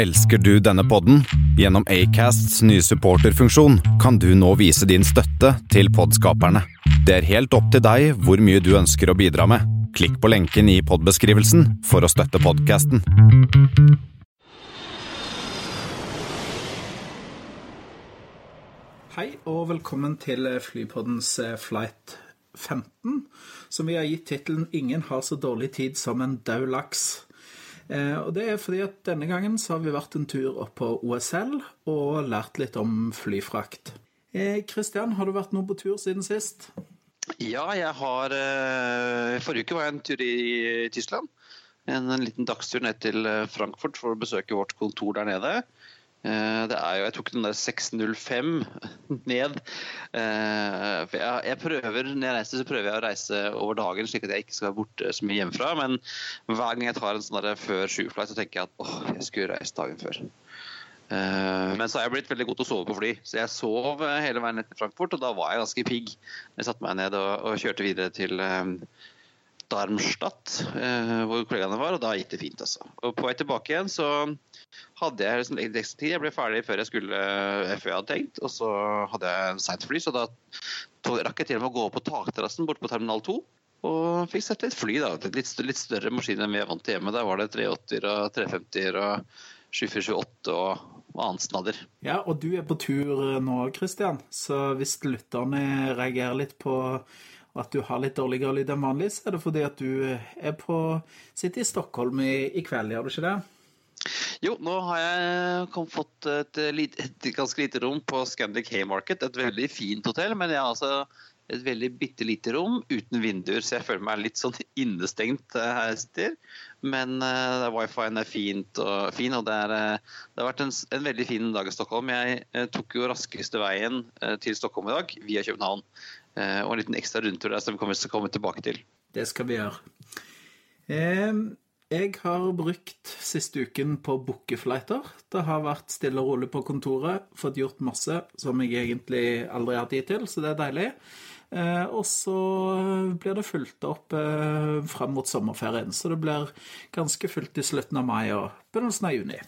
Elsker du denne podden? Gjennom Acasts nye supporterfunksjon kan du nå vise din støtte til podskaperne. Det er helt opp til deg hvor mye du ønsker å bidra med. Klikk på lenken i podbeskrivelsen for å støtte podkasten. Hei og velkommen til Flypoddens eh, Flight 15, som vi har gitt tittelen 'Ingen har så dårlig tid som en daud laks'. Eh, og Det er fordi at denne gangen så har vi vært en tur opp på OSL og lært litt om flyfrakt. Kristian, har du vært noe på tur siden sist? Ja, jeg har eh, Forrige uke var jeg en tur i Tyskland. En, en liten dagstur ned til eh, Frankfurt for å besøke vårt kontor der nede. Eh, det er jo, Jeg tok den der 605 ned. Eh, jeg, prøver, Når jeg reiser, så prøver jeg å reise over dagen, slik at jeg ikke skal være borte så mye hjemmefra. Men hver gang jeg tar en sånn før sju-flight, så tenker jeg at åh, jeg skulle reist dagen før. Eh, men så har jeg blitt veldig god til å sove på fly, så jeg sov hele veien ned Frankfurt. Og da var jeg ganske pigg. Jeg satte meg ned og, og kjørte videre til Darmstadt, hvor kollegaene var, og da gikk det fint. altså. Og På vei tilbake igjen så hadde jeg liksom tid. Jeg ble ferdig før jeg skulle før jeg hadde tenkt. Og så hadde jeg seint fly, så da rakk jeg til og med å gå opp på takterrassen borte på terminal 2. Og fikk sett litt fly, da. Litt, litt større maskiner enn vi er vant til hjemme. Der var det 380-er og 350-er og 2428 og, og annet. Ja, og du er på tur nå, Kristian. Så hvis lytterne reagerer litt på at du har litt dårligere lyd enn vanlig, så er det fordi at du er på, sitter i Stockholm i, i kveld, gjør du ikke det? Jo, nå har jeg kom, fått et, et, ganske lite rom på Scandic Haymarket. Et veldig fint hotell, men jeg har altså et veldig bitte lite rom uten vinduer, så jeg føler meg litt sånn innestengt her jeg sitter. Men uh, wifien er fint og, fin, og det, er, uh, det har vært en, en, veldig fin dag i Stockholm. Jeg uh, tok jo raskeste veien til Stockholm i dag via København. og en liten ekstra rundtur der som vi kommer til å komme tilbake til. Det skal vi gjøre. Jeg har brukt siste uken på bookeflighter. Det har vært stille og rolig på kontoret, fått gjort masse som jeg egentlig aldri har tid til, så det er deilig. Eh, og så blir det fulgt opp eh, fram mot sommerferien, så det blir ganske fullt i slutten av mai og begynnelsen av juni.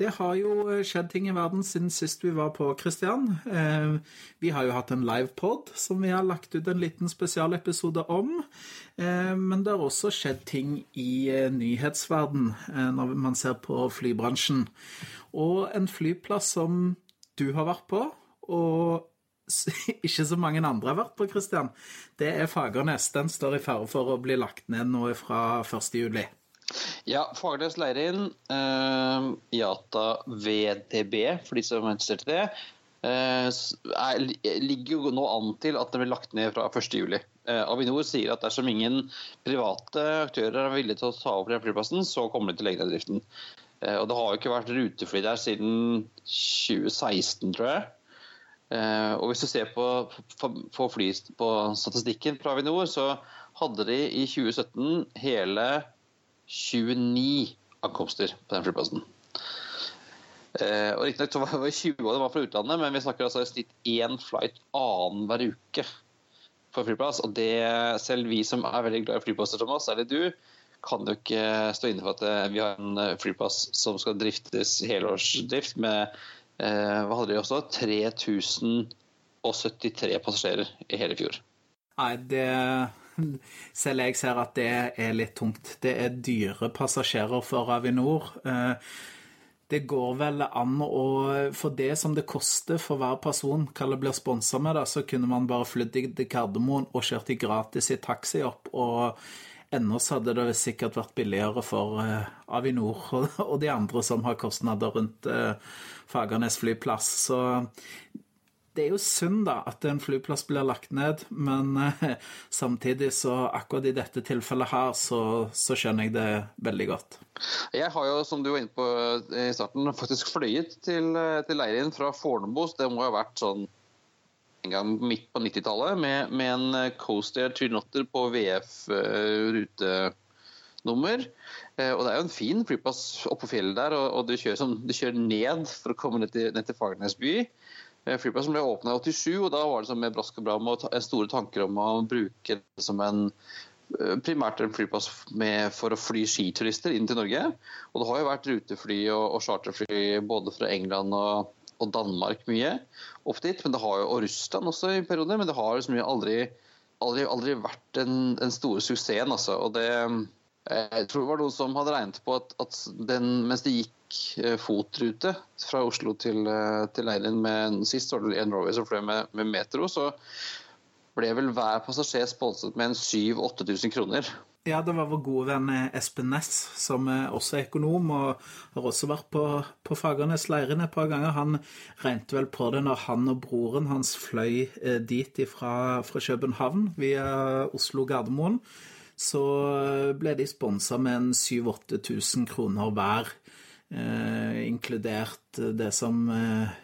Det har jo skjedd ting i verden siden sist vi var på Kristian. Eh, vi har jo hatt en livepod som vi har lagt ut en liten spesialepisode om. Eh, men det har også skjedd ting i eh, nyhetsverden når man ser på flybransjen. Og en flyplass som du har vært på, og ikke så mange andre har vært på, Kristian, det er Fagernes. Den står i fare for å bli lagt ned nå fra 1. juli. Ja, Fagernes Leirin, uh, IATA VDB, for de som er interessert i det, uh, er, ligger jo nå an til at den blir lagt ned fra 1.7. Uh, Avinor sier at dersom ingen private aktører er villige til å ta over den flyplassen, så kommer de til å legge ned driften. Uh, og Det har jo ikke vært rutefly der siden 2016, tror jeg. Uh, og Hvis du ser på, på, på, fly, på statistikken fra Avinor, så hadde de i 2017 hele 29 ankomster på den flyplassen. Eh, og Riktignok var det 20 av dem fra utlandet, men vi snakker altså i snitt én flight annenhver uke på flyplass. Og det, selv vi som er veldig glad i flyplasser, oss, særlig du, kan jo ikke stå inne for at eh, vi har en eh, flyplass som skal driftes helårsdrift med eh, hva hadde de også? 3073 passasjerer i hele fjor. Nei, det selv jeg ser at det er litt tungt. Det er dyre passasjerer for Avinor. Eh, det går vel an å For det som det koster for hver person hva det blir sponsa med, da, så kunne man bare flydd til Gardermoen og kjørt i gratis i taxi opp. og Ennå så hadde det sikkert vært billigere for eh, Avinor og de andre som har kostnader rundt eh, Fagernes flyplass. Så det er jo synd da at en flyplass blir lagt ned, men eh, samtidig så akkurat i dette tilfellet her, så, så, skjønner jeg det veldig godt. Jeg har jo, som du var inne på eh, i starten, faktisk fløyet til, eh, til Leirin fra Fornebu. Det må ha vært sånn en gang midt på 90-tallet med, med, en Coaster Trinotter på VF-rutenummer. Og Det er jo en fin flyplass oppå fjellet der, og, og du, kjører som, du, kjører ned for å komme ned til, ned til Fagernes by. Eh, som ble åpna i 87, og da var det med brask og bram og store tanker om å bruke det som en primært en flyplass med, for å fly skiturister inn til Norge. Og det har jo vært rutefly og, og charterfly både fra England og, og, Danmark mye opp dit. Men det har jo, og Russland også i perioder, men det har liksom aldri, aldri, aldri vært den, den store suksessen. Altså. Og det, jeg tror det var noen som hadde regnet på at, at den, mens det gikk fotrute fra Oslo til, til Leirin med sist var det en Norway som fløy med, med metro, så ble vel hver passasjer sponset med en 7000-8000 kroner. Ja, det var vår gode venn eh, Espen Næss, som også er økonom og har også vært på, på Fagernes Leirin et par ganger. Han regnet vel på det når han og broren hans fløy eh, dit fra, fra København via Oslo Gardermoen. Så ble de sponsa med en 7000-8000 kroner hver, eh, inkludert det som eh,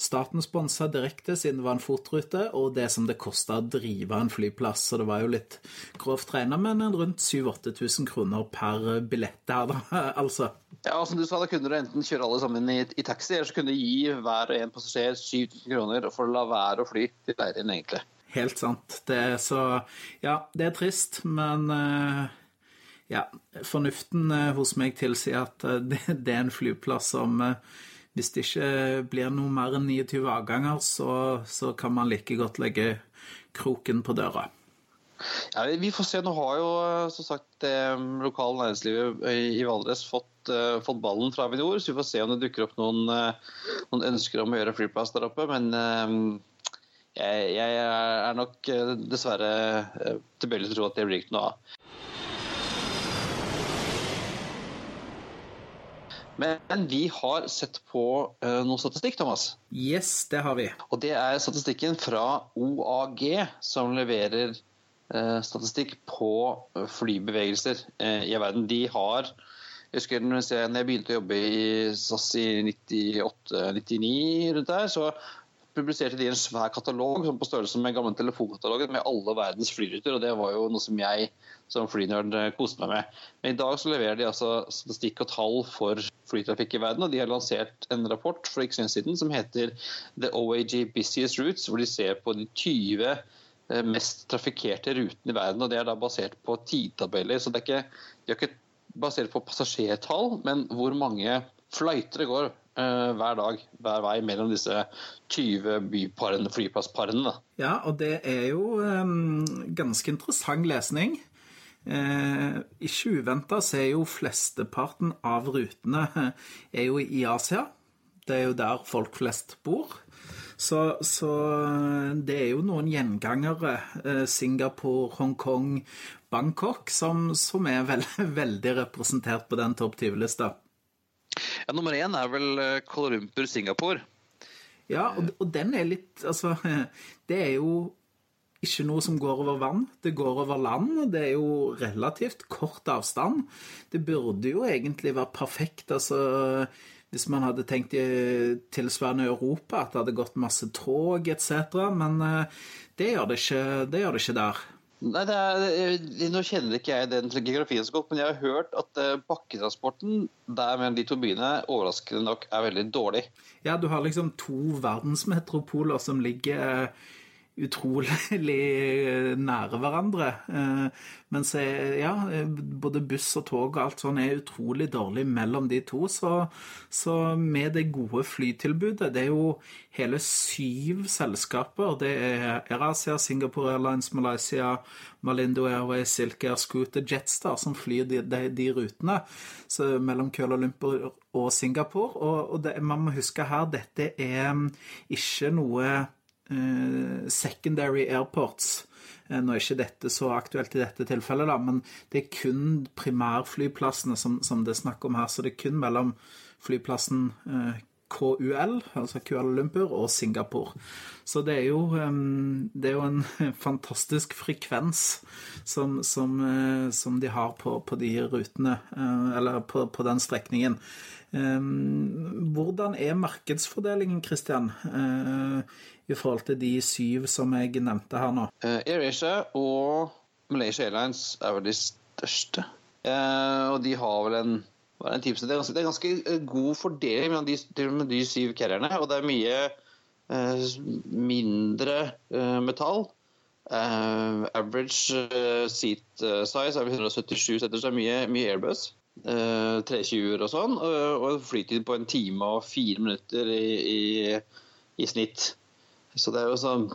Staten sponsa direkte siden det var en FOT-rute, og det som det kosta å drive en flyplass. Så det var jo litt grovt regna, men rundt 7000-8000 kroner per billett her, da, altså. Ja, og som du sa, da kunne du enten kjøre alle sammen i, i taxi, eller så kunne du gi hver og en passasjer 7000 kroner for å la være å fly til leiren, egentlig. Helt sant. Det er så Ja, det er trist, men eh, ja, fornuften eh, hos meg tilsier at eh, det er en flyplass som hvis det ikke blir noe mer enn 29 avganger, så, så kan man like godt legge kroken på døra. Ja, Vi får se. Nå har jo som sagt det lokale næringslivet i Valdres fått, uh, fått, ballen fra Avinor, så vi får se om det dukker opp noen, uh, noen ønsker om å gjøre flyplass der oppe. Men uh, jeg, jeg, er nok dessverre tilbøyelig til å tro at det blir ikke noe av. Men vi har sett på uh, noe statistikk, Thomas. Yes, det har vi. Og det er statistikken fra OAG, som leverer statistikk på eh, flybevegelser i verden. De har jeg husker når jeg begynte å jobbe i SAS i 98-99, rundt der, så publiserte de en svær katalog på størrelse med gamle telefonkatalogen med alle verdens flyruter. og Det var jo noe som jeg som flynerd koste meg med. Men i dag så leverer de altså statistikk og tall for flytrafikk i verden. og De har lansert en rapport for ikke siden som heter The OAG Busiest Routes, hvor de ser på de 20 eh, mest trafikkerte rutene i verden. og Det er da basert på tidtabeller. så det er ikke, De er ikke basert på passasjertall, men hvor mange fløyter det går uh, hver dag, hver vei mellom disse 20 byparene, flyplassparene. Ja, og det er jo um, ganske interessant lesning. Eh, ikke uventa så er jo flesteparten av rutene er jo i Asia. Det er jo der folk flest bor. Så, så det er jo noen gjengangere, eh, Singapore, Hongkong, Bangkok, som, som er veld, veldig representert på den topp 20-lista. Ja, nummer én er vel eh, Kuala Lumpur, Singapore. Ja, og, og den er litt Altså, det er jo ikke noe som går over vann. Det går over land. og Det er jo relativt kort avstand. Det burde jo egentlig være perfekt. altså hvis man hadde tenkt i tilsvarende Europa, at det hadde gått masse tog etc. Men eh, det gjør det ikke, det gjør det ikke der. Nei, er, Nå kjenner ikke jeg den geografien så godt, men jeg har hørt at eh, bakketransporten der mellom de to byene overraskende nok er veldig dårlig. Ja, du har liksom to verdensmetropoler som ligger utrolig nære hverandre. Men mens ja, både buss og tog og alt sånn er utrolig dårlig mellom de to. Så, så, med det gode flytilbudet Det er jo hele syv selskaper. Det er AirAsia, Singapore Airlines, Malaysia, Malindo Airways, Silk Scooter, Jetstar som flyr de, de, de rutene mellom Kuala Lumpur og Singapore. Og, og det, man må huske her, dette er ikke noe Eh, secondary airports. Eh, nå er ikke dette så aktuelt i dette tilfellet, da, men det er kun primærflyplassene som, som det er snakk om her. Så det er kun mellom flyplassen eh, KUL, altså Kuala Lumpur, og Singapore. Så det er jo, det er jo en fantastisk frekvens som, som, som de har på, på, de rutene, eller på, på den strekningen. Hvordan er markedsfordelingen, Christian, i forhold til de syv som jeg nevnte her nå? Eh, AirAsia og Malaysia Airlines er vel de største. Eh, og de har vel en, en det, er ganske, det er ganske eh, god fordeling mellom de, de syv carrierne. Og det er mye mindre metall. Average seat size er 177 setter, er mye, mye Airbus. Uh, 320-er og sånn. og flytid på en time og fire minutter i, i, i snitt. Så det er jo sånn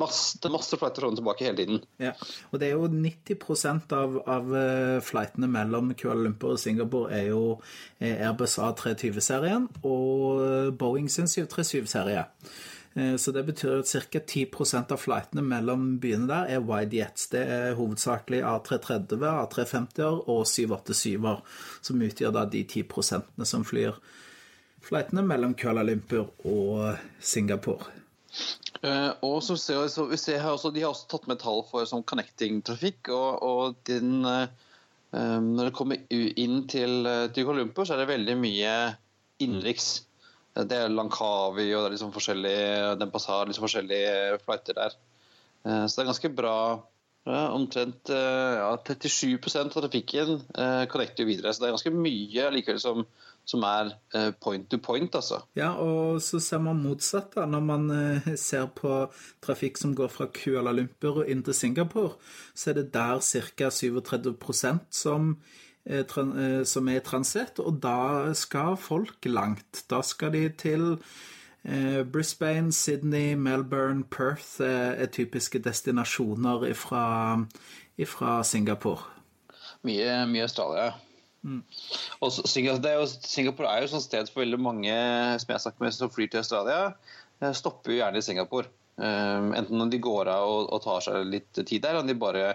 masse, masse flighter sånn tilbake hele tiden. Ja, og det er jo 90% av, av flightene mellom Kuala Lumpur og Singapore er jo Airbus A320-serien og Boeing sin 737-serie. Eh, så det betyr at ca. 10% av flightene mellom byene der er wide jets. Det er hovedsakelig A330, A350-er og 787-er, som utgjør da de 10% som flyr flightene mellom Kuala Lumpur og Singapore. Uh, og som ser så vi ser her også, De har også tatt med tall for sånn connecting-trafikk. og, og den, uh, Når det kommer inn til, til Kuala Lumpur, så er det veldig mye innenriks. Det er Langkawi og det er liksom forskjellige Den Bazaar, liksom forskjellige flighter der. Uh, så det er ganske bra. Omtrent ja, 37% av trafikken eh, connecter videre. Så det er ganske mye likevel som, som er eh, point to point, altså. Ja, og så ser man motsatt, da. Når man ser på trafikk som går fra Kuala Lumpur og inn til Singapore, så er det der ca. 37% som Eh, eh, som er i transitt, og da skal folk langt. Da skal de til eh, Brisbane, Sydney, Melbourne, Perth er typiske destinasjoner fra Singapore. Mye, mye Australia, mm. Og Singapore er, jo, Singapore er jo sånn sted for veldig mange som jeg snakker med som flyr til Australia, stopper jo gjerne i Singapore. Enten når de går av og, og tar seg litt tid der, eller de bare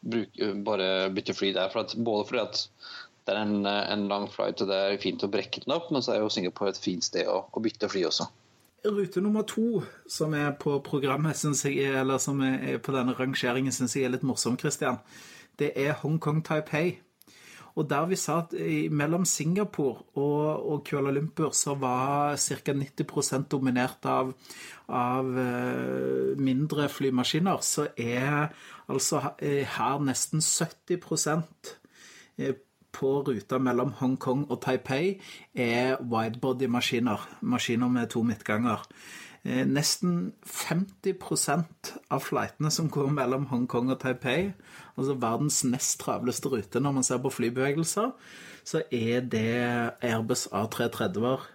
bruk, bare bytter fly der. For at, både fordi at det er en, en, lang flight og det er fint å brekke den opp, men så er jo Singapore et fint sted å, å bytte fly også. Rute nummer to som er på programmet, synes jeg, eller som er på denne rangeringen, syns jeg er litt morsom, Christian. Det er Hongkong Taipei. Og der vi sa at mellom Singapore og, og Kuala Lumpur så var ca. 90 dominert av, av uh, mindre flymaskiner, så er altså eh, her nesten 70 eh, på ruta mellom Hongkong og Taipei er widebody-maskiner. Maskiner med to midtganger. Eh, nesten 50% av flightene som går mellom Hongkong og Taipei, altså verdens nest travleste rute når man ser på flybevegelser, så er det Airbus A330-er.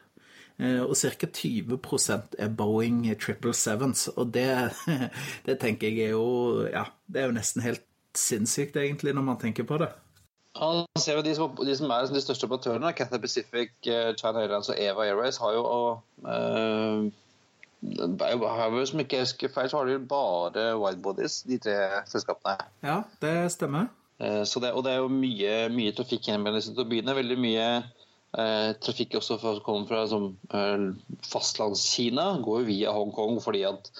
Eh, og ca. 20% er Boeing 777s. Og det, det tenker jeg er jo Ja, det er jo nesten helt sinnssykt, egentlig, når man tenker på det. Ja, ser vi de, som, de som er de største operatørene, Cathay Pacific, eh, China Airlines og Eva Airways, har jo øh, som ikke husker feil, så har de bare widebodies, de tre selskapene. Ja, det stemmer. Eh, så det, og det er jo mye, mye trafikk disse to byene. Veldig mye eh, trafikk også som kommer fra som, eh, fastlandskina, går jo via Hongkong fordi at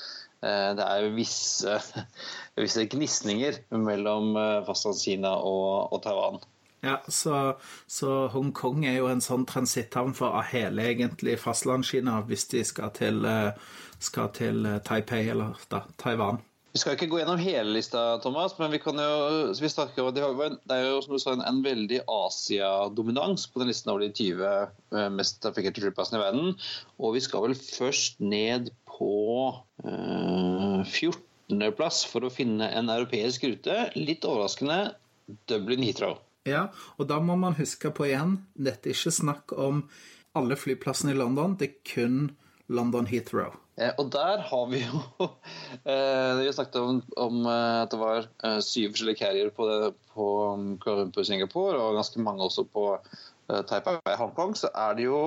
eh, det er visse, visse gnisninger mellom eh, fastlandskina og, og Taiwan. Ja, så, så Hongkong er jo en sånn transitthavn for hele egentlig fastlandskina hvis de skal til, eh, skal til eh, Taipei, eller da, Taiwan. Vi skal ikke gå gjennom hele lista, Thomas, men vi kan jo, vi snakker, det er jo som du sa, en, en veldig Asia-dominans på den listen over de 20 eh, mest trafikkerte flyplassene i verden. Og vi skal vel først ned på uh, 14.-plass for å finne en europeisk rute. Litt overraskende Dublin Heathrow. Ja, og da må man huske på igjen, dette er ikke snakk om alle flyplassene i London, det er kun London Heathrow. Eh, og der har vi jo eh, Vi snakket om, om eh, at det var eh, syv forskjellige carrier på, det, på Kuala Lumpur Singapore, og ganske mange også på eh, Taipei Hongkong. Så er det jo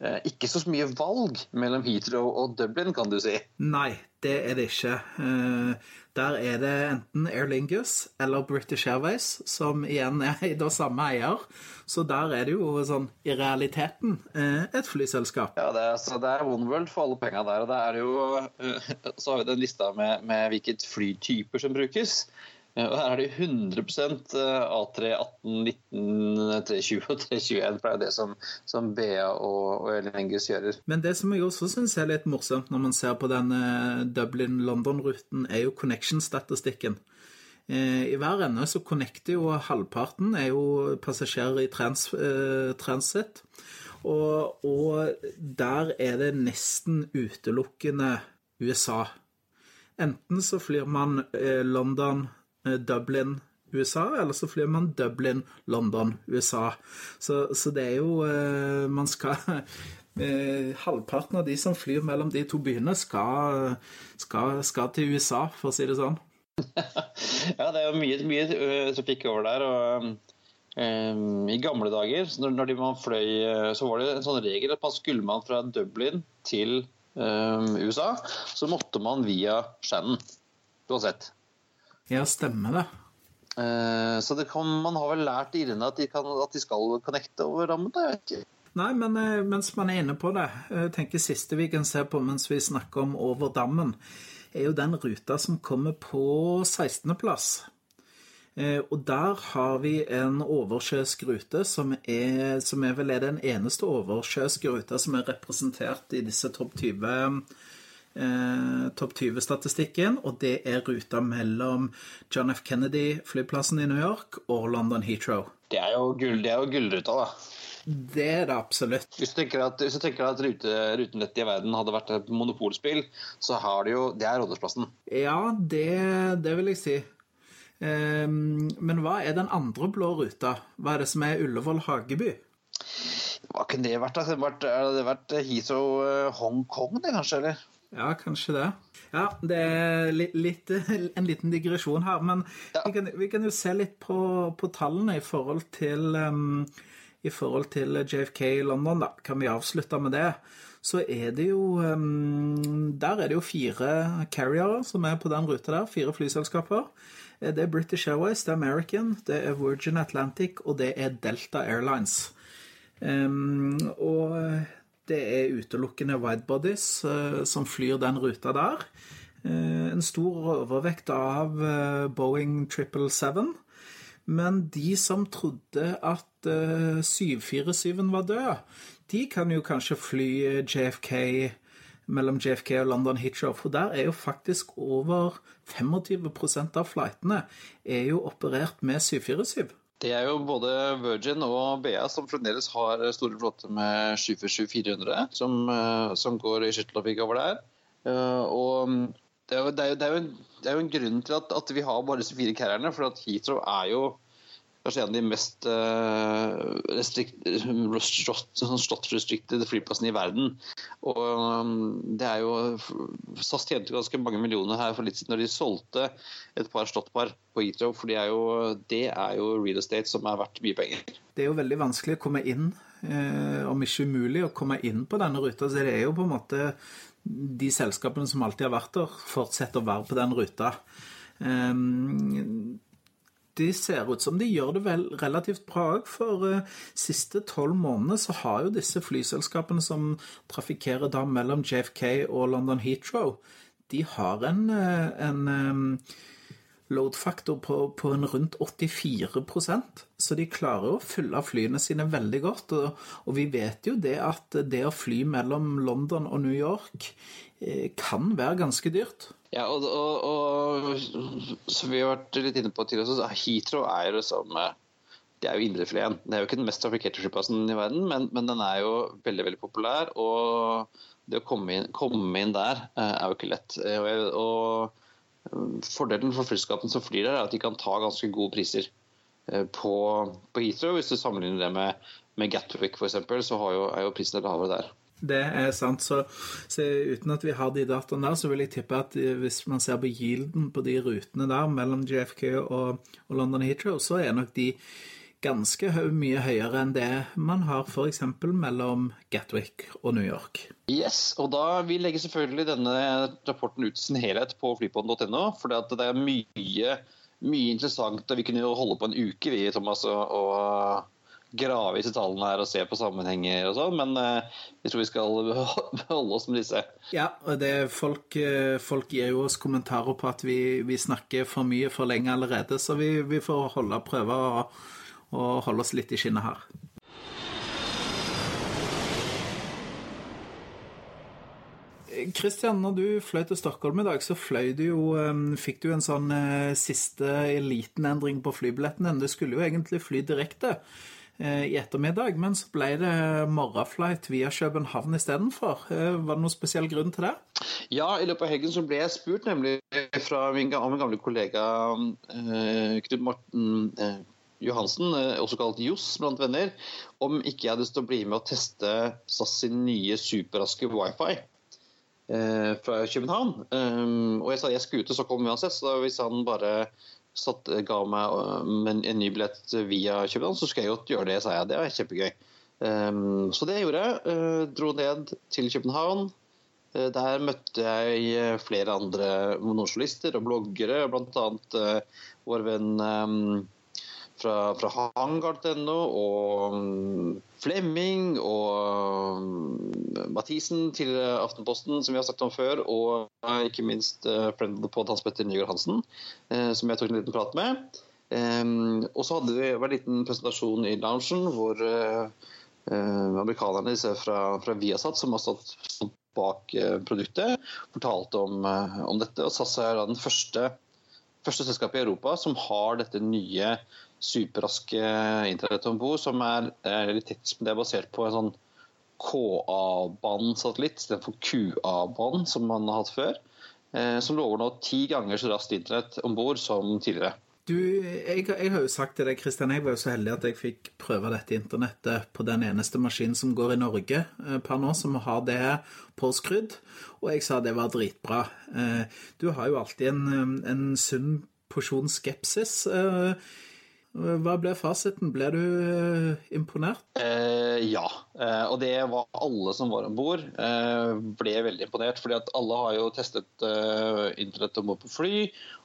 ikke så mye valg mellom Heathrow og Dublin, kan du si? Nei, det er det ikke. Eh, der er det enten Air Lingus eller British Airways, som igjen er eid av samme eier. Så der er det jo sånn i realiteten eh, et flyselskap. Ja, det er, så det er Oneworld for alle penga der. Og det er jo Så har vi den lista med, med hvilket flytyper som brukes. Og her er det 100% A318, 19, 320 og 321. For det er det som, som BA og, og Elengus gjør. Men det som jeg også syns er litt morsomt når man ser på denne Dublin-London-ruten, er jo connection-statistikken. Eh, I hver ende så connecter jo halvparten er jo passasjerer i trans, eh, transit. Og, og der er det nesten utelukkende USA enten så flyr man eh, London, eh, Dublin, USA, eller så flyr man Dublin, London, USA. Så, så det er jo eh, Man skal eh, Halvparten av de som flyr mellom de to byene, skal, skal, skal til USA, for å si det sånn. ja, det er jo mye, mye trafikk over der. og um, I gamle dager, når man fløy, så var det en sånn regel at man skulle man fra Dublin til um, USA, så måtte man via Shannon. Uansett. Ja, stemmer det. Uh, så det kan, man har vel lært irene at, at de skal connecte over rammen? Jeg vet ikke. Nei, men eh, mens man er inne på det, jeg tenker siste vi kan se på mens vi snakker om over dammen, er jo den ruta som kommer på 16.-plass. Eh, og der har vi en oversjøisk rute som er, som er vel er den eneste oversjøiske ruta som er representert i disse topp 20 eh, topp 20-statistikken, og det er ruta mellom John F. Kennedy-flyplassen i New York og London Heathrow. Det er jo, gull, det er jo gullruta, da. Det er det absolutt. Hvis du tenker at, hvis du tenker at rute, rutenettet i verden hadde vært et monopolspill, så har det jo Det er Rådhusplassen. Ja, det, det, vil jeg si. Um, men hva er den andre blå ruta? Hva er det som er Ullevål Hageby? Hva kunne det vært? Det vært, det vært Heathrow eh, Hongkong, det kanskje? eller? Ja, kanskje det. Ja, det er litt, litt, en liten digresjon her. Men ja. vi, kan, vi, kan, jo se litt på, på tallene i forhold til um, i forhold til JFK i London, da, kan vi avslutte med det, så er det jo um, Der er det jo fire carriere som er på den ruta der. Fire flyselskaper. Eh, det er British Airways, det er American, det er Virgin Atlantic, og det er Delta Airlines. Um, og det er utelukkende widebodies uh, som flyr den ruta der. Uh, en stor overvekt av uh, Boeing 777. Men de som trodde at uh, eh, 747-en var død, de kan jo kanskje fly JFK mellom JFK og London Heathrow. For der er jo faktisk over 25% av flightene er jo operert med 747. Det er jo både Virgin og BA som fremdeles har store flåter med 747-400 som, eh, som, går i skytteltrafikk over der. Eh, og det er, jo, det, er jo, det, er en, det er, jo, en, grunn til at, at, vi har bare disse fire carrierne. For at Heathrow er jo kanskje en av de mest uh, sånn slott-restricted flyplassene i verden. Og um, det er jo SAS tjente ganske mange millioner her for litt siden når de solgte et par slottpar på Heathrow. For det er, jo, det er jo real estate som er verdt mye penger. Det er jo veldig vanskelig å komme inn, eh, om ikke umulig å komme inn på denne ruta. Så det er jo på en måte de selskapene som alltid har vært der, fortsetter å være på den ruta. Um, de ser ut som de gjør det vel relativt bra. For uh, siste tolv måneder så har jo disse flyselskapene som trafikkerer da mellom JFK og London Heathrow, de har en, uh, en um, load-faktor på, på, en rundt 84% så de klarer å fylle flyene sine veldig godt. Og, og, vi vet jo det at det å fly mellom London og New York eh, kan være ganske dyrt. Ja, og, og, og som vi har vært litt inne på tidligere, så Heathrow er jo liksom det er jo indrefileten. Det er jo ikke den mest trafikkerte flyplassen i verden, men, men, den er jo veldig veldig populær. Og det å komme inn, komme inn der eh, er jo ikke lett. Og, og Fordelen for flyselskapene som flyr der, er at de kan ta ganske gode priser eh, på, på Heathrow. Hvis du sammenligner det med, med Gatwick f.eks., så jo, er jo prisen lavere der. Det er sant. Så, så, uten at vi har de dataene der, så vil jeg tippe at hvis man ser på yielden på de rutene der mellom JFK og, og London Heathrow, så er nok de ganske mye høyere enn det man har f.eks. mellom Gatwick og New York. Yes, og da Vi legger selvfølgelig denne rapporten ut i sin helhet på flypodden.no. For det er mye, mye interessant. og Vi kunne jo holde på en uke vi, Thomas, og, og grave i disse tallene her og se på sammenhenger og sånn, men uh, jeg tror vi skal beholde oss med disse. Ja, og folk, eh, folk gir jo oss kommentarer på at vi, vi, snakker for mye for lenge allerede, så vi, vi får holde prøve å og holde oss litt i skinnet her. Kristian, når du fløy til Stockholm i dag, så fløy du jo, fikk du en sånn eh, siste liten endring på flybilletten din. Du skulle jo egentlig fly direkte eh, i ettermiddag, men så ble det morgenflight via København istedenfor. Eh, var det noen spesiell grunn til det? Ja, i løpet av helgen så ble jeg spurt nemlig fra min, gamle kollega eh, Knut Morten eh, Johansen, eh, også kalt Johs blant venner, om ikke jeg hadde lyst til å bli med og teste SAS sin nye superraske wifi eh, fra København. Um, og jeg sa jeg skulle så kom uansett, så hvis han bare satt, ga meg uh, en, ny billett via København, så skulle jeg godt gjøre det, sa jeg. Det var kjempegøy. Um, så det gjorde jeg. Uh, dro ned til København. Der møtte jeg flere andre journalister og bloggere, bl.a. Uh, vår venn um, fra, fra Hangard.no og um, Flemming og um, Mathisen til Aftenposten, som vi har snakket om før, og uh, ikke minst friend of the pod Hans Petter Nygaard Hansen, uh, som jeg tok en liten prat med. Og så hadde vi en liten presentasjon i loungen hvor amerikanerne fra, fra Viasat, som har stått, bak produktet, fortalte om, om dette. Og SAS er den første første selskapet i Europa som har dette nye superraske internett om bord, som er, er er basert på en sånn KA-banen-satellitt istedenfor QA-banen, som man har hatt før. Eh, som lover nå ti ganger så raskt internett om bord som tidligere. Du, jeg, jeg, har jo sagt til deg, Kristian, jeg var jo så heldig at jeg fikk prøve dette internettet på den eneste maskinen som går i Norge eh, per nå, som har det påskrudd. Og jeg sa det var dritbra. Eh, du har jo alltid en, en sunn porsjon skepsis. Eh, hva ble fasiten? Ble du imponert? Eh, ja, og det var alle som var om bord. Eh, ble veldig imponert. fordi at alle har jo testet eh, internett om bord på fly,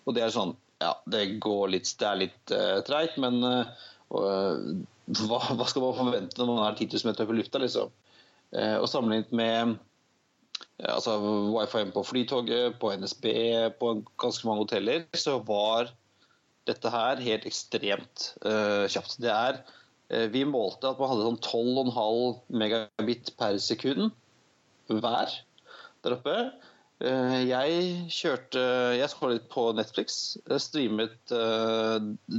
og det er sånn ja, det går litt Det er litt eh, treigt, men uh, hva, hva, skal man forvente når man er 10 000 meter over lufta, liksom? Og sammenlignet med altså, wifi på Flytoget, på NSB, på ganske mange hoteller, så var dette her helt ekstremt kjapt. Det er Vi målte at man hadde sånn 12,5 megabit per sekund hver der oppe. Uh, jeg kjørte Jeg litt på Netflix. Streamet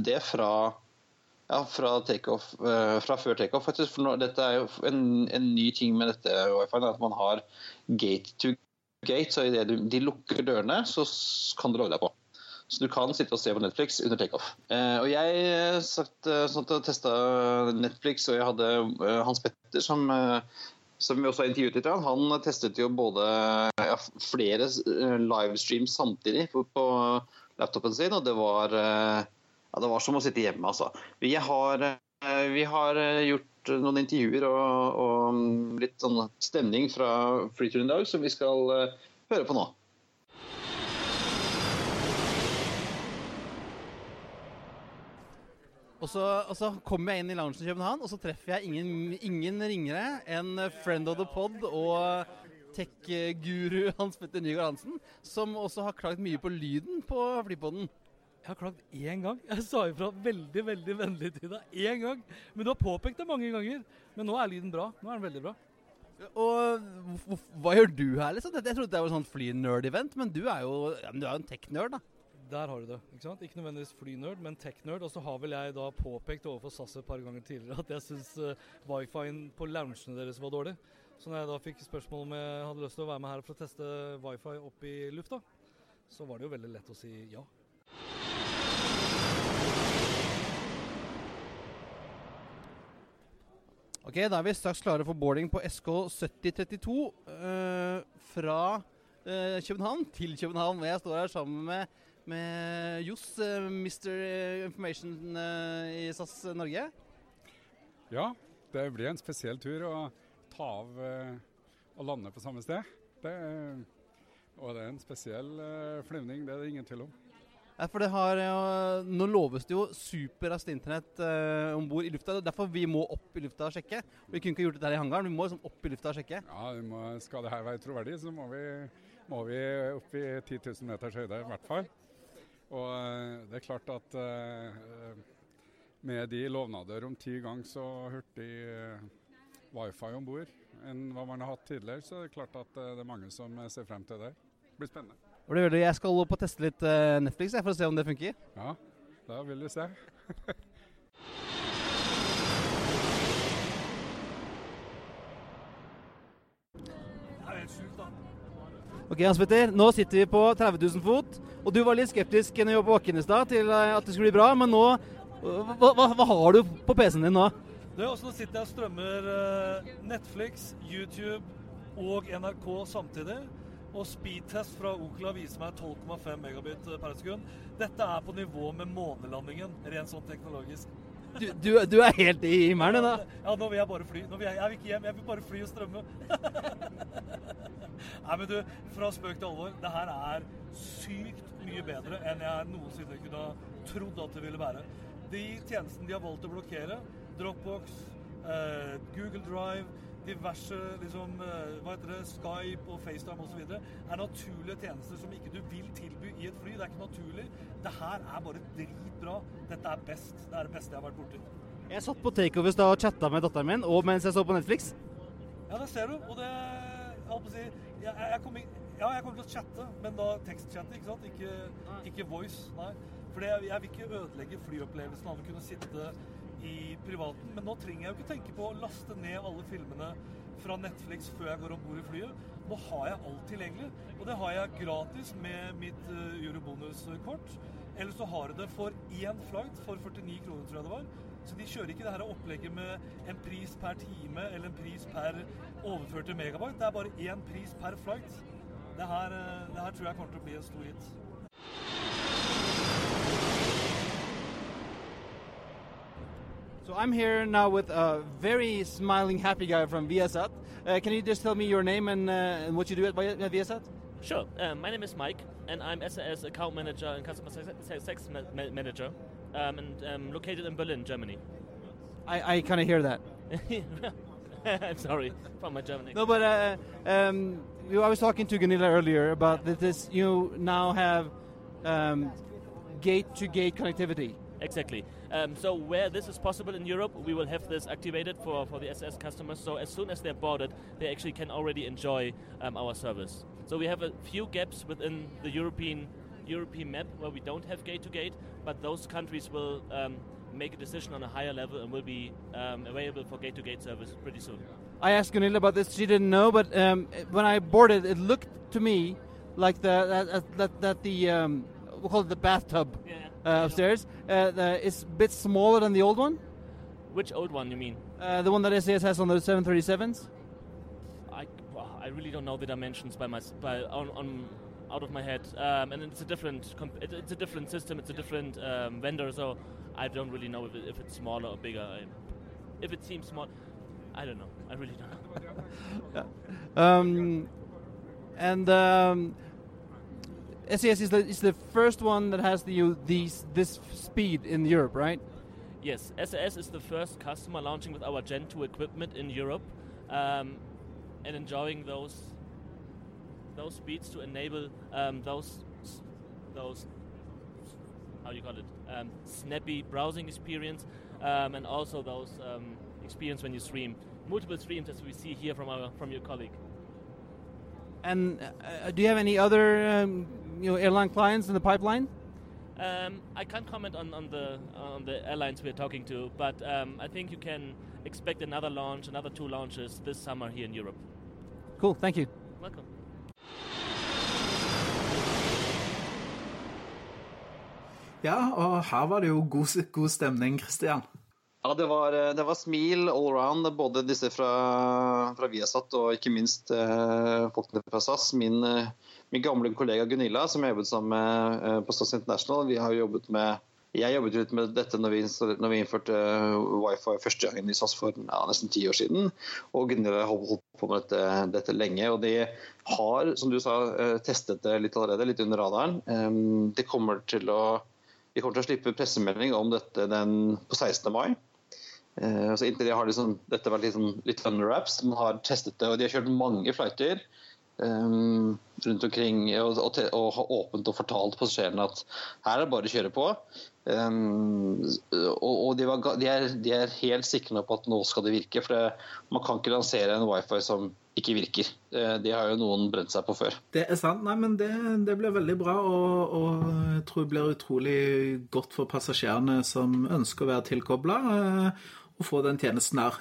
det fra ja, fra, takeoff, fra før takeoff, faktisk. For nå, dette er jo en, en, ny ting med dette wifi, at man har gate to gate. Så idet de lukker dørene, så kan du logge deg på. Så du kan sitte og se på Netflix under takeoff. Eh, og jeg satt, sånn testa Netflix, og jeg hadde Hans Petter som som vi også har intervjuet litt, han testet jo både ja, flere eh, livestreams samtidig på, på, laptopen sin, og det var, eh, ja, det var som å sitte hjemme, altså. Vi har, eh, vi har gjort noen intervjuer og, og litt sånn stemning fra flyturen i dag som vi skal høre på nå. Og så, og så kommer jeg inn i loungen i København, og så treffer jeg ingen, ingen ringere enn friend of the pod og tech-guru Hans Petter Nygaard Hansen, som også har klagd mye på lyden på flypoden. Jeg har klagd én gang. Jeg sa ifra veldig veldig vennlig til deg. Én gang. Men du har påpekt det mange ganger. Men nå er lyden bra. Nå er den veldig bra. Og hva gjør du her, liksom? Jeg trodde det var sånn flynerd-event, men du er jo, ja, du er jo en tech-nerd, da. Der har du det. Ikke sant? Ikke nødvendigvis flynerd, men tech-nerd. Og så har vel jeg da påpekt overfor SAS et par ganger tidligere at jeg syns uh, wifien på loungene deres var dårlig. Så når jeg da fikk spørsmål om jeg hadde lyst til å være med her for å teste wifi opp i lufta, så var det jo veldig lett å si ja. Ok, Da er vi straks klare for boarding på SK 7032 uh, fra uh, København til København. Jeg står her sammen med med Johs, uh, Mr. Information uh, i SAS Norge. Ja, det blir en spesiell tur å ta av og lande på samme sted. Det, og det er en spesiell flyvning, det er det ingen tvil om. Ja, for det har, Nå loves det jo superraskt internett eh, om bord i lufta. Derfor vi må opp i lufta og sjekke. Vi kunne ikke gjort det her i hangaren, vi må liksom opp i lufta og sjekke. Ja, må, Skal det her være troverdig, så må vi, må vi opp i 10 000 meters høyde i hvert fall. Og eh, det er klart at eh, med de lovnader om ti ganger så hurtig eh, wifi om bord enn hva man har hatt tidligere, så er det klart at det er mange som ser frem til det. Det blir spennende. Jeg skal opp og teste litt Netflix for å se om det funker. Ja, da vil du se. Det er helt sjukt, da. Ok, Hans Petter, nå sitter vi på 30 000 fot, og du var litt skeptisk når vi var på bakken i stad til eh, at det skulle bli bra, men nå hva, hva, hva har du på PC-en din nå? Det er også Nå sitter jeg og strømmer eh, Netflix, YouTube og NRK samtidig. Og speedtest fra Okla viser meg 12,5 megabit per sekund. Dette er på nivå med månelandingen, rent sånn teknologisk. Du, du, du er helt i himmelen, da? Ja, nå vil jeg bare fly. Nå vil jeg, jeg vil ikke hjem, jeg vil bare fly og strømme. Nei, men du, fra spøk til alvor. Det her er sykt mye bedre enn jeg noensinne kunne ha trodd at det ville være. De tjenestene de har valgt å blokkere, Dropbox, eh, Google Drive, diverse liksom, eh, hva heter det, Skype og FaceTime osv. er naturlige tjenester som ikke du vil tilby i et fly. Det er ikke naturlig. Det her er bare dritbra. Dette er best. Det er det beste jeg har vært borti. Jeg satt på takeover da og chatta med datteren min, og mens jeg så på Netflix. Ja, det ser du. Og det jeg holdt på å si jeg, jeg kommer, Ja, jeg kommer til å chatte, men da tekstchatte, ikke sant? Ikke, ikke voice. Nei. For jeg, jeg vil ikke ødelegge flyopplevelsen av å kunne sitte i privaten. Men nå trenger jeg jo ikke tenke på å laste ned alle filmene fra Netflix før jeg går om bord i flyet. Nå har jeg alt tilgjengelig, og det har jeg gratis med mitt uh, Eurobonus-kort. Eller så har jeg det for én flight for 49 kroner, tror jeg det var. Så de kjører ikke det her opplegget med en pris per time eller en pris per overførte megabyte. Det er bare én pris per flight. Det her, uh, det her tror jeg kommer til å bli en stor hit. So I'm here now with a very smiling, happy guy from Viasat. Uh, can you just tell me your name and, uh, and what you do at, at Viasat? Sure. Um, my name is Mike, and I'm SAS account manager and customer success manager, um, and um, located in Berlin, Germany. I, I kind of hear that. I'm sorry from my German. No, but uh, um, I was talking to Gunilla earlier about that this. You now have gate-to-gate -gate connectivity. Exactly. Um, so where this is possible in Europe, we will have this activated for, for the SS customers. So as soon as they're boarded, they actually can already enjoy um, our service. So we have a few gaps within the European European map where we don't have gate-to-gate, but those countries will um, make a decision on a higher level and will be um, available for gate-to-gate service pretty soon. I asked Gunilla about this; she didn't know, but um, when I boarded, it looked to me like the that, that, that the um, we'll call it the bathtub. Yeah uh, upstairs. Uh, the, it's a bit smaller than the old one. Which old one you mean? Uh, the one that SAS has on the 737s. I, well, I really don't know the dimensions by my by on, on out of my head, um, and it's a different it's a different system. It's a different um, vendor, so I don't really know if, it, if it's smaller or bigger. I, if it seems small, I don't know. I really don't know. um, and um, SAS is the, is the first one that has the these this speed in Europe, right? Yes, SAS is the first customer launching with our Gen 2 equipment in Europe um, and enjoying those those speeds to enable um, those those how do you call it um, snappy browsing experience um, and also those um, experience when you stream multiple streams as we see here from our from your colleague. And uh, do you have any other um, you know airline clients in the pipeline? Um, I can't comment on, on the on the airlines we're talking to, but um, I think you can expect another launch, another two launches this summer here in Europe. Cool, thank you. Welcome. Ja, og her var det jo god, god stemning, Christian. Ja, det var, det var, smil all around, både disse fra, fra Viasat og ikke minst eh, folkene fra SAS. Min, eh, min, gamle kollega Gunilla, som jeg jobbet sammen med eh, på SAS International, vi har jobbet med jeg jobbet litt med dette når vi, når vi innførte eh, wifi første gangen i SAS for ja, nesten ti år siden. Og Gunilla har holdt på med dette, dette, lenge. Og de har, som du sa, testet det litt allerede, litt under radaren. Det kommer til å, de kommer til å slippe pressemelding om dette den, på 16. mai. Eh, altså inntil det har liksom, dette vært liksom, litt under wraps. De har testet det, og de har kjørt mange flighter um, rundt omkring og, og, og, har åpent og fortalt passasjerene at her er det bare å kjøre på. Um, og, og de, var, de, er, de, er, helt sikre på at nå skal det virke. For det, man kan ikke lansere en wifi som ikke virker. Det har jo noen brent seg på før. Det er sant. Nei, men det, det blir veldig bra, og, og, jeg tror det blir utrolig godt for passasjerene som ønsker å være tilkobla å få den tjenesten her.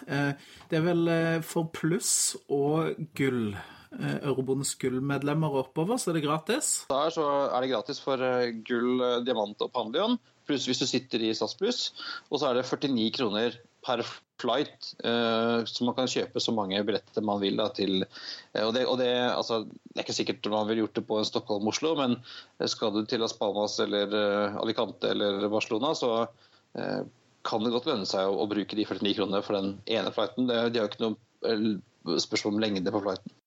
Det er vel for pluss og gull Eurobondens gullmedlemmer oppover, så er det gratis. Der så er det gratis for eh, gull, eh, diamant og Pandion, pluss hvis du sitter i SAS Pluss. Og så er det 49 kroner per flight, eh, så man kan kjøpe så mange billetter man vil. Da, til, eh, og det, og det, altså, det er ikke sikkert man ville gjort det på en Stockholm-Oslo, men skal du til Las Palmas eller eh, Alicante eller Barcelona, så eh, kan det godt lønne seg å, å, bruke de 49 kronene for den ene flighten. De har jo ikke noe eh, spørsmål om lengde på flighten.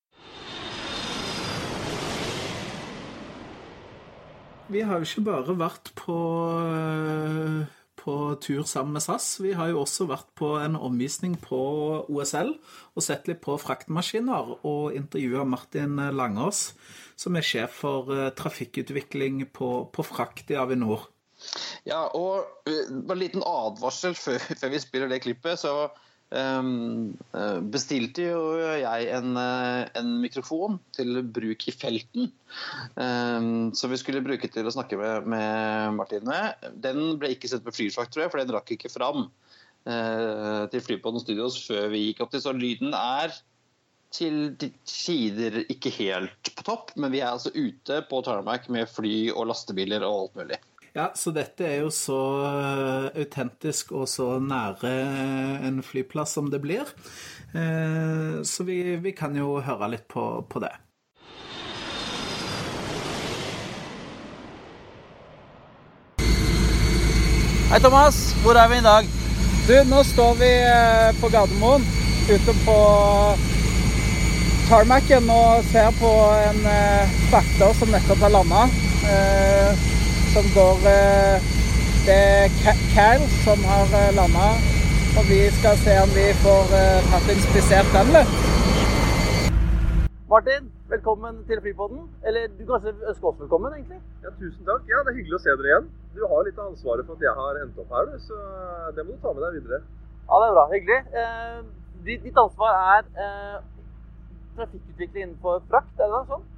Vi har jo ikke bare vært på, eh, på tur sammen med SAS. Vi har jo også vært på en omvisning på OSL og sett litt på fraktmaskiner og intervjua Martin Langås, som er sjef for eh, trafikkutvikling på, på frakt i Avinor. Ja, og bare en liten advarsel før, før vi spiller det klippet. så bestilte jo jeg en, en, mikrofon til bruk i felten. Som vi skulle bruke til å snakke med, med Martin med. Den ble ikke sendt på Flyfrakt, tror jeg, for den rakk ikke fram uh, til Flypodden Studios før vi gikk opp til. Så lyden er til tider ikke helt på topp, men vi er altså ute på tarmac med fly og lastebiler og alt mulig. Ja, så dette er jo så eh, autentisk og så nære en flyplass som det blir. Eh, så vi, vi kan jo høre litt på, på det. Hei, Thomas. Hvor er vi i dag? Du, nå står vi eh, på Gardermoen ute på tarmacen og ser på en frakter som nettopp har landa som går eh, Det er Cal som har eh, landa. Og vi skal se om vi får eh, tatt inspisert den litt. Martin, velkommen til Flypodden. Eller du kan ønske oss velkommen, egentlig? Ja, Tusen takk. Ja, Det er hyggelig å se dere igjen. Du har litt av ansvaret for at jeg har endt opp her, du. så det må du ta med deg videre. Ja, det er bra. Hyggelig. ditt ansvar er trafikkutvikling innenfor frakt, er det da, sånn?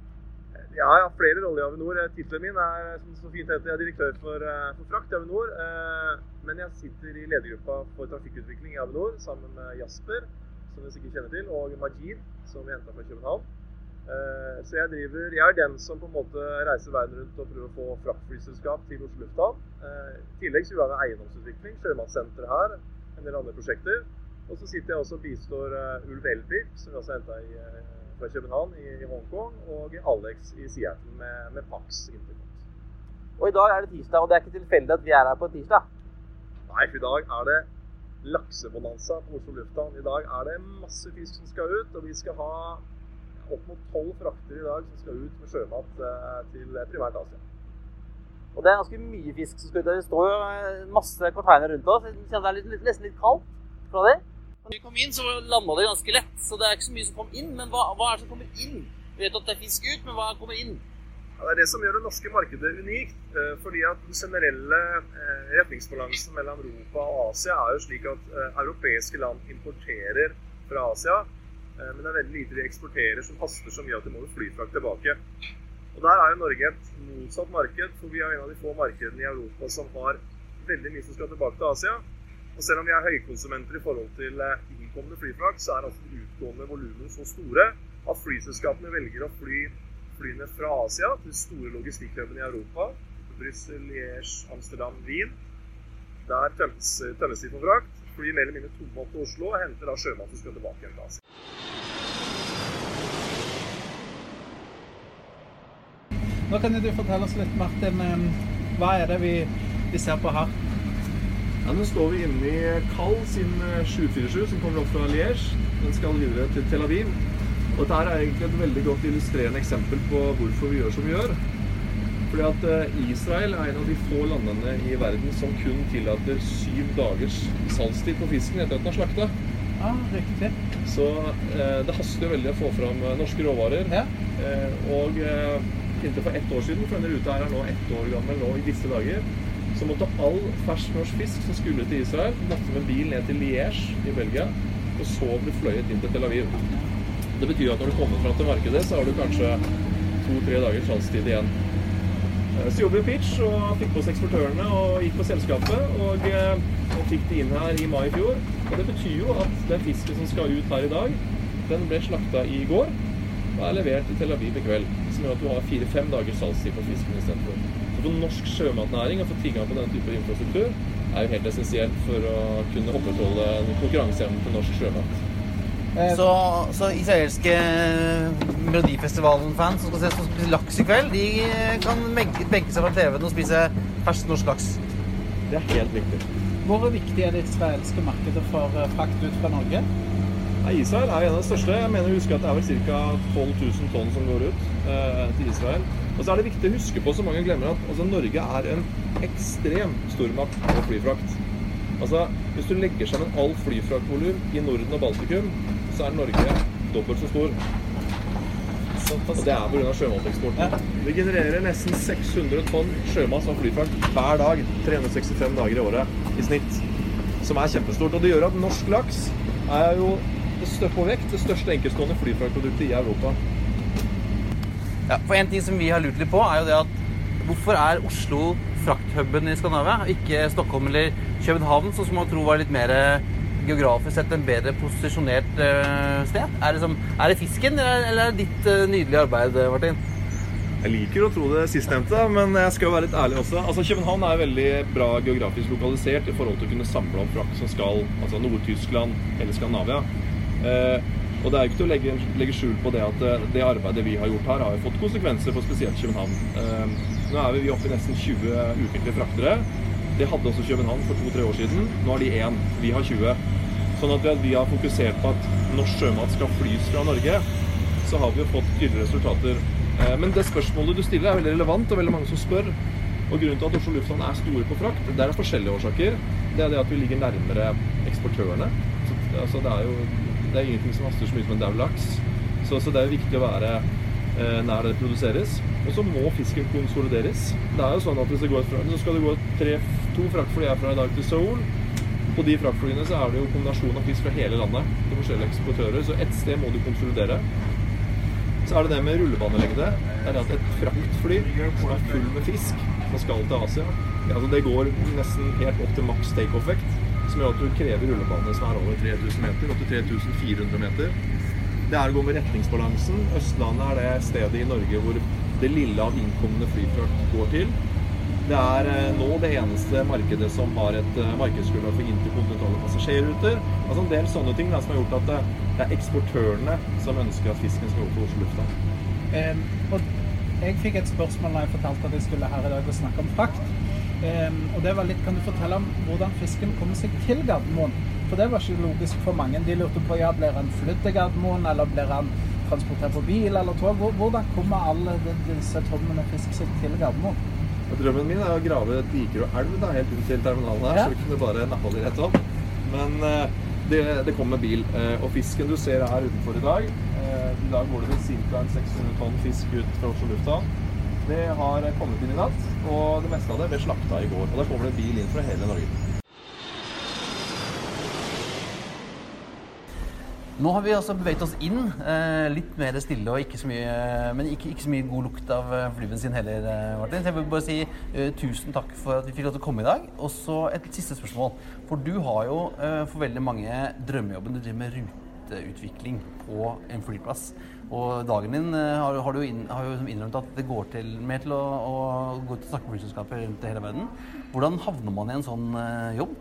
Jeg har flere roller i Avinor. Eh, tittelen min er som så fint heter, jeg er direktør for, eh, for frakt i Avinor. Eh, men jeg sitter i ledergruppa for trafikkutvikling i Avinor sammen med Jasper, som vi sikkert kjenner til, og Majid, som vi henta fra København. Så jeg, driver, jeg er den som på en måte reiser verden rundt og prøver å få fraktflyselskap til Oslo lufthavn. I tillegg så gjør jeg eiendomsutvikling, sjømannssenter her, en del andre prosjekter. Og så sitter jeg også og bistår Ulv Elbil, som vi også henta i fra København i, i Hongkong og Alex i Seattle med, med Pax Intercont. Og i dag er det tirsdag, og det er ikke tilfeldig at vi er her på tirsdag? Nei, for i dag er det laksebonanza på Oslo lufthavn. I dag er det masse fisk som skal ut, og vi skal ha opp mot tolv frakter i dag som skal ut med sjømat eh, til primært Asia. Og det er ganske mye fisk som skal ut. Det står jo eh, masse container rundt oss. Jeg kjenner det er litt, nesten litt kaldt fra dem. Når vi kom inn, så landa det ganske lett, så det er ikke så mye som kom inn. Men hva, hva er det som kommer inn? Vi vet at det er fisk ut, men hva kommer inn? Ja, det er det som gjør det norske markedet unikt. Eh, fordi at den generelle eh, retningsbalansen mellom Europa og Asia er jo slik at eh, europeiske land importerer fra Asia. Men det er veldig lite de eksporterer som haster så mye at de må flyfrakt tilbake. Og Der er jo Norge et motsatt marked, for vi er en av de få markedene i Europa som har veldig mye som skal tilbake til Asia. Og selv om vi er høykonsumenter i forhold til eh, innkommende flyfrakt, så er altså utgående volumene så store at flyselskapene velger å fly flyene fra Asia til store logistikkhubene i Europa. Brussel, Liège, Amsterdam, Wien. Der tømmes, de for frakt. Flyr mer eller mindre tomme til Oslo og henter da sjømat som skal tilbake igjen til Asia. Nå kan du fortelle oss litt, Martin. Eh, hva er det vi, vi ser på her? Ja, Nå står vi inne i Kall sin 747 eh, som kommer opp fra Liège. Den skal videre til Tel Aviv. Og Dette er egentlig et veldig godt illustrerende eksempel på hvorfor vi gjør som vi gjør. Fordi at eh, Israel er en av de få landene i verden som kun tillater syv dagers salgstid på fisken etter at den er slakta. Ja, riktig. Så eh, det haster jo veldig å få fram eh, norske råvarer. Ja. Eh, og eh, inntil for ett år siden, for denne ruta her er nå ett år gammel nå i disse dager, så måtte all fersk norsk fisk som skulle til Israel, måtte med bil ned til Liège i Belgia, og så bli fløyet inn til Tel Aviv. Det betyr at når du kommer fram til markedet, så har du kanskje to-tre dagers salgstid igjen. Eh, så jobber vi pitch og fikk på oss eksportørene og gikk på selskapet. Og, eh, og fikk de inn her i mai i fjor. Og det betyr jo at den fisken som skal ut her i dag, den ble slakta i går. og er levert til Tel Aviv i kveld. Som gjør at du har fire-fem dagers salgstid på fisken istedenfor. For norsk sjømatnæring å få tilgang på denne type infrastruktur er jo helt essensielt for å kunne opprettholde konkurranseevnen til norsk sjømat. Så, så israelske Melodifestivalen-fans som skal se som spiser laks i kveld, de kan benke seg fra TV-en og spise fersk norsk laks. Det er helt riktig. Hvor viktig er det israelske markedet for eh, frakt ut fra Norge? Nei, Israel er jo en av de største. Jeg mener å huske at det er vel ca. 12 000 tonn som går ut eh, til Israel. Og så er det viktig å huske på, så mange glemmer, at altså, Norge er en ekstrem stormakt på flyfrakt. Altså, Hvis du legger sammen all flyfraktvolum i Norden og Baltikum, så er Norge dobbelt så stor. Og det er pga. sjømateksporten. Vi genererer nesten 600 tonn sjømat som flyfrakt hver dag. 365 dager i året i snitt. Som er kjempestort. Og det gjør at norsk laks er jo på vekt det største enkeltstående flyfraktproduktet i Europa. Ja, for En ting som vi har lurt litt på, er jo det at hvorfor er Oslo frakthuben i Skandinavia, ikke Stockholm eller København, sånn som man tror var litt mer eh, geografisk sett en bedre posisjonert eh, sted? Er det, som, er det fisken, eller er det ditt eh, nydelige arbeid, Martin? Jeg liker å tro det sistnevnte, men jeg skal jo være litt ærlig også. Altså, København er veldig bra geografisk lokalisert i forhold til å kunne samle opp frakt som skal altså Nord-Tyskland eller Skandinavia. Eh, og det er jo ikke til å legge, legge skjul på det at eh, det arbeidet vi har gjort her, har jo fått konsekvenser for spesielt København. Eh, nå er vi oppe i nesten 20 ukentlige fraktere. Det hadde også København for to-tre år siden. Nå har de én. Vi har 20. Sånn at vi- har fokusert på at norsk sjømat skal flys fra Norge, så har vi jo fått tydelige resultater. Men det spørsmålet du stiller er veldig relevant, og veldig mange som spør. Og Grunnen til at Oslo lufthavn er store på frakt, det er forskjellige årsaker. Det er det at vi ligger nærmere eksportørene. Så, altså, det er jo det er ingenting som haster så mye som en daud laks. Så, så det er viktig å være eh, nær det produseres. Og så må fisken konsolideres. Det er jo sånn at hvis det går fra, så skal det gå tre, to fraktfly herfra i dag til Seoul. På de fraktflyene så er det jo kombinasjon av fisk fra hele landet til forskjellige eksportører. Så ett sted må du konsolidere. Så er det det med rullebanelengde. Det er at et fraktfly som er full med fisk, som skal til Asia, ja, altså det går nesten helt opp til maks takeoff-vekt, som gjør at du krever rullebane som er over 3000 meter, opp til 3400 meter. Det er å gå med retningsbalansen. Østlandet er det stedet i Norge hvor det lille av innkommende flyfrakt går til. Det er eh, nå det eneste markedet som har et eh, markedsgrunnlag for interkontinentale passasjerruter. Altså en del sånne ting da, som har gjort at det, det er eksportørene som ønsker at fisken skal gå til Oslo lufthavn. Um, jeg fikk et spørsmål da jeg fortalte at jeg skulle her i dag og snakke om frakt. Em, og det var litt, Kan du fortelle om hvordan fisken kommer seg til Gardermoen? For det var ikke logisk for mange. De lurte på ja, blir han flydd til Gardermoen, eller blir han transportert på bil eller tog? Hvordan kommer alle disse tonnene fisk seg til Gardermoen? Og drømmen min er å grave diker og elv da, helt ut til terminalen her, Ja. så vi kunne bare nappa de rett opp. Men eh, det, det kommer med bil. Eh, og fisken du ser her utenfor i dag eh, I dag går det vel ca. 600 tonn fisk ut fra Oslo lufthavn. Det har kommet inn i natt, og det meste av det ble slakta i går. Og da kommer det bil inn fra hele Norge. Nå har vi altså beveget oss inn, eh, litt mer stille og ikke så mye, men ikke, ikke så mye god lukt av eh, flybensin heller, eh, Martin. Så jeg vil bare si tusen takk for at vi fikk lov til å komme i dag. Og så et siste spørsmål. For du har jo for veldig mange drømmejobben. Du driver med ruteutvikling på en flyplass. Og dagen din eh, har, har du inn, har jo innrømt at det går til mer til å, å gå til og snakke med flyselskaper rundt i hele verden. Hvordan havner man i en sånn eh, jobb?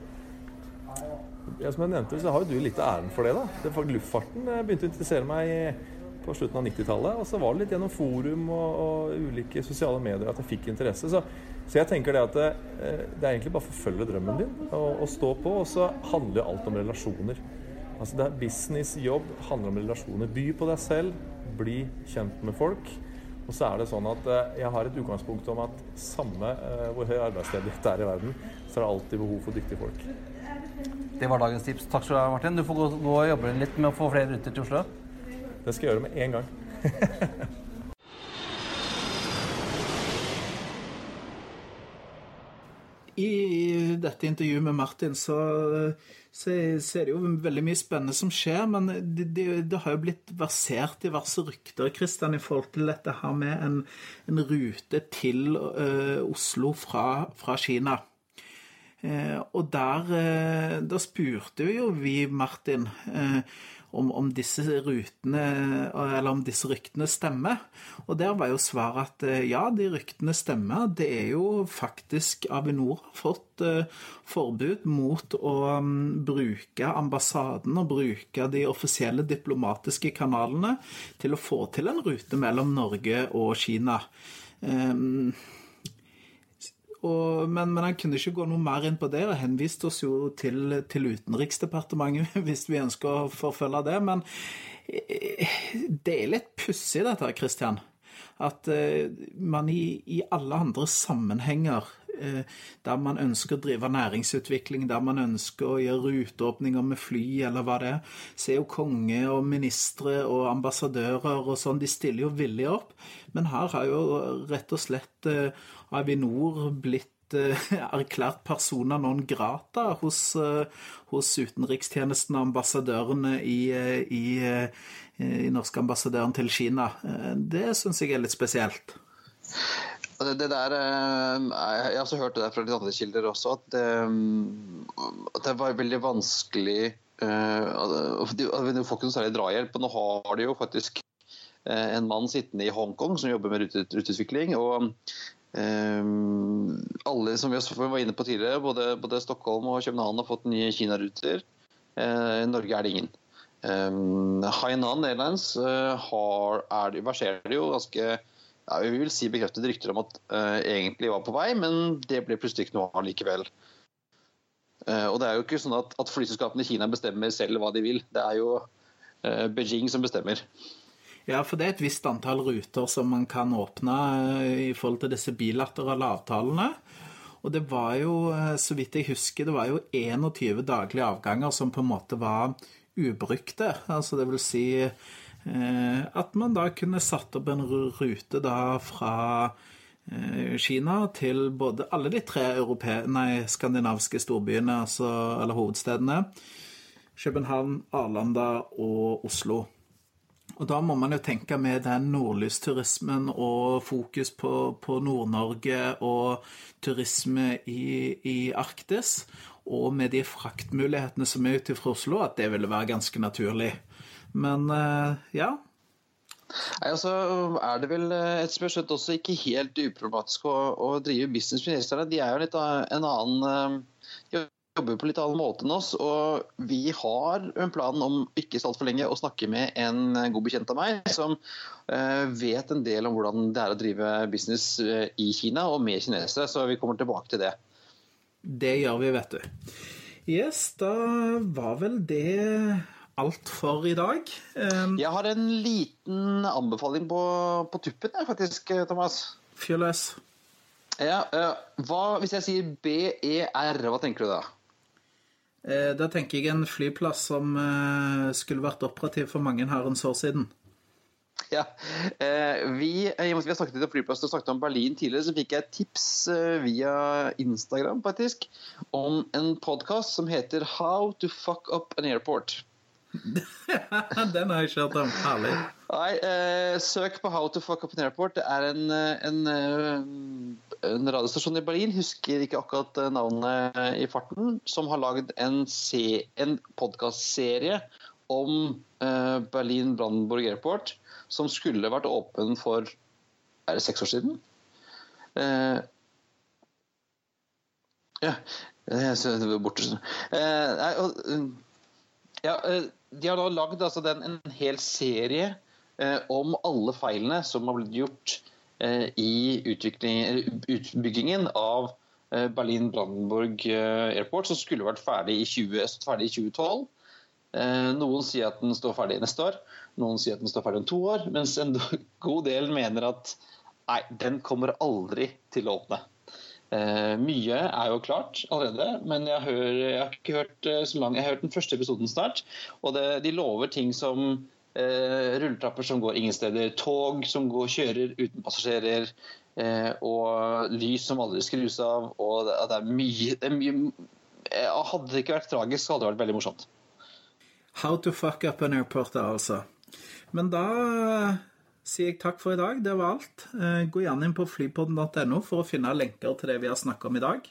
Ja, som jeg nevnte, så har jo du litt av æren for det. da. Det Luftfarten eh, begynte å interessere meg på slutten av 90-tallet. Og så var det litt gjennom forum og, og ulike sosiale medier at jeg fikk interesse. Så, så jeg tenker det at det, det er egentlig bare å forfølge drømmen din og, og stå på. Og så handler jo alt om relasjoner. Altså det er Business, jobb, handler om relasjoner. By på deg selv, bli kjent med folk. Og så er det sånn at eh, jeg har et utgangspunkt om at samme eh, hvor høy arbeidsledighet det er i verden, så er det alltid behov for dyktige folk. Det var dagens tips. Takk skal du ha, Martin. Du får gå, gå og jobbe litt med å få flere ruter til Oslo. Det skal jeg gjøre med en gang. I dette intervjuet med Martin så, så, så er det jo veldig mye spennende som skjer, men det, det, det har jo blitt versert diverse rykter Kristian, i forhold til dette her med en, en rute til uh, Oslo fra, fra Kina. Eh, og der eh, Da spurte jo vi Martin eh, om, om, disse rutene, eller om disse ryktene stemmer. Og der var jo svaret at eh, ja, de ryktene stemmer. Det er jo faktisk Avinor har fått uh, forbud mot å um, bruke ambassaden og bruke de offisielle diplomatiske kanalene til å få til en rute mellom Norge og Kina. Um, og, men, men, han kunne ikke gå noe mer inn på det, og henviste oss jo til, til Utenriksdepartementet hvis vi ønsker å forfølge det. Men eh, det er litt pussig, dette, Kristian. At uh, man i, i, alle andre sammenhenger der man ønsker å drive næringsutvikling, der man ønsker å gjøre ruteåpninger med fly eller hva det er, så er jo konge og ministre og ambassadører og sånn, de stiller jo villig opp. Men her har jo rett og slett uh, Avinor blitt eh, erklært persona non grata hos, eh, hos utenrikstjenesten og ambassadørene i, eh, i, i norske ambassadøren til Kina. Det syns jeg er litt spesielt. Det, der, Jeg har også hørt det der fra litt andre kilder også, at det, at det var veldig vanskelig De får ikke noe særlig drahjelp. og Nå har de jo faktisk en mann sittende i Hongkong som jobber med ruteutvikling. og alle som vi var inne på tidligere, både, både, Stockholm og København har fått nye Kina-ruter. I Norge er det ingen. Hainan Airlines har, er, verserer det jo ganske ja, vi vil si bekreftet rykter om at uh, egentlig var på vei, men det ble plutselig ikke noe av likevel. og Det er jo ikke sånn at, at flyselskapene i Kina bestemmer selv hva de vil. Det er jo Beijing som bestemmer. Ja, for det er et visst antall ruter som man kan åpne i forhold til disse bilaterale avtalene. Og det var jo, så vidt jeg husker, det var jo 21 daglige avganger som på en måte var ubrukte. Altså det vil si at man da kunne satt opp en rute da fra eh, Kina til både alle de tre nei, skandinaviske storbyene, altså, eller hovedstedene. København, Arlanda og Oslo. Og da må man jo tenke med den nordlysturismen og fokus på, på Nord-Norge og turisme i, i, Arktis, og med de fraktmulighetene som er ute fra Oslo, at det ville være ganske naturlig. Men uh, ja. Nei, altså er det vel eh, et spørsmål også ikke helt uproblematisk å, å drive business med gjesterne. De er jo litt en annen De jobber på litt annen måte enn oss. Og vi har en plan om ikke så altfor lenge å snakke med en god bekjent av meg som vet en del om hvordan det er å drive business i Kina og med kinesere. Så vi kommer tilbake til det. Det gjør vi, vet du. Yes, da var vel det alt for i dag. Um, jeg har en liten anbefaling på, på tuppen, faktisk, Thomas. Fyr løs. Ja, uh, hva, hvis jeg sier BER, hva tenker du da? Eh, da tenker jeg en flyplass som eh, skulle vært operativ for mange herrens år siden. Ja, eh, vi, vi har snakket om flyplass og snakket om Berlin tidligere, så fikk jeg et tips via Instagram faktisk, om en podkast som heter How to fuck up an airport. Den har jeg ikke hørt om. Herlig. Nei, eh, søk på How to fuck up an airport. Det er en, en en radiostasjon i Berlin, husker ikke akkurat eh, navnet i farten, som har lagd en, en podkastserie om eh, Berlin Brandenburg Airport, som skulle vært åpen for Er det seks år siden? Eh, ja. Jeg ser borte. Eh, nei, og, ja, eh, de har da lagd altså, en hel serie eh, om alle feilene som har blitt gjort Eh, i utbyggingen av eh, Berlin-Brandenburg eh, Airport, som skulle vært ferdig i, 20, ferdig i 2012. Noen sier at den står ferdig neste år, noen sier at den står ferdig om to år, mens en god del mener at nei, den kommer aldri til å åpne. Mye er jo klart allerede, men jeg, hører, jeg, har ikke hørt så langt. jeg har hørt den første episoden snart. Og det, de lover ting som eh, rulletrapper som går ingen steder, tog som går, kjører uten passasjerer, eh, og lys som aldri skrus av. og det, det, er mye, det er mye eh, Hadde det ikke vært tragisk, så hadde det vært veldig morsomt. How to fuck up an airport, altså. Men da eh, sier jeg takk for i dag. Det var alt. Eh, gå gjerne inn på flypodden.no for å finne lenker til det vi har snakket om i dag.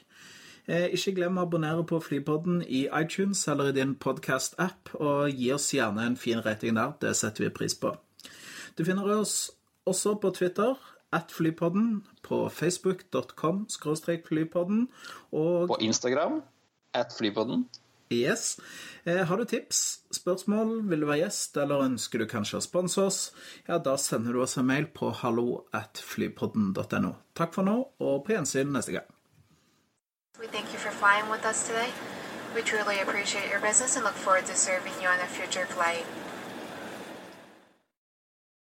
Eh, ikke glem å abonnere på Flypodden i iTunes eller i din podcast-app, og gi oss gjerne en fin rating der. Det setter vi pris på. Du finner oss også på Twitter, at Flypodden, på facebook.com flypodden, og På Instagram, at Flypodden. Yes. Eh, har du tips, spørsmål, vil du være gjest, eller ønsker du kanskje å sponse oss, ja, da sender du oss en mail på hallo at flypodden.no. Takk for nå, og på gjensyn neste gang. We truly appreciate your business and look forward to serving you on a future flight.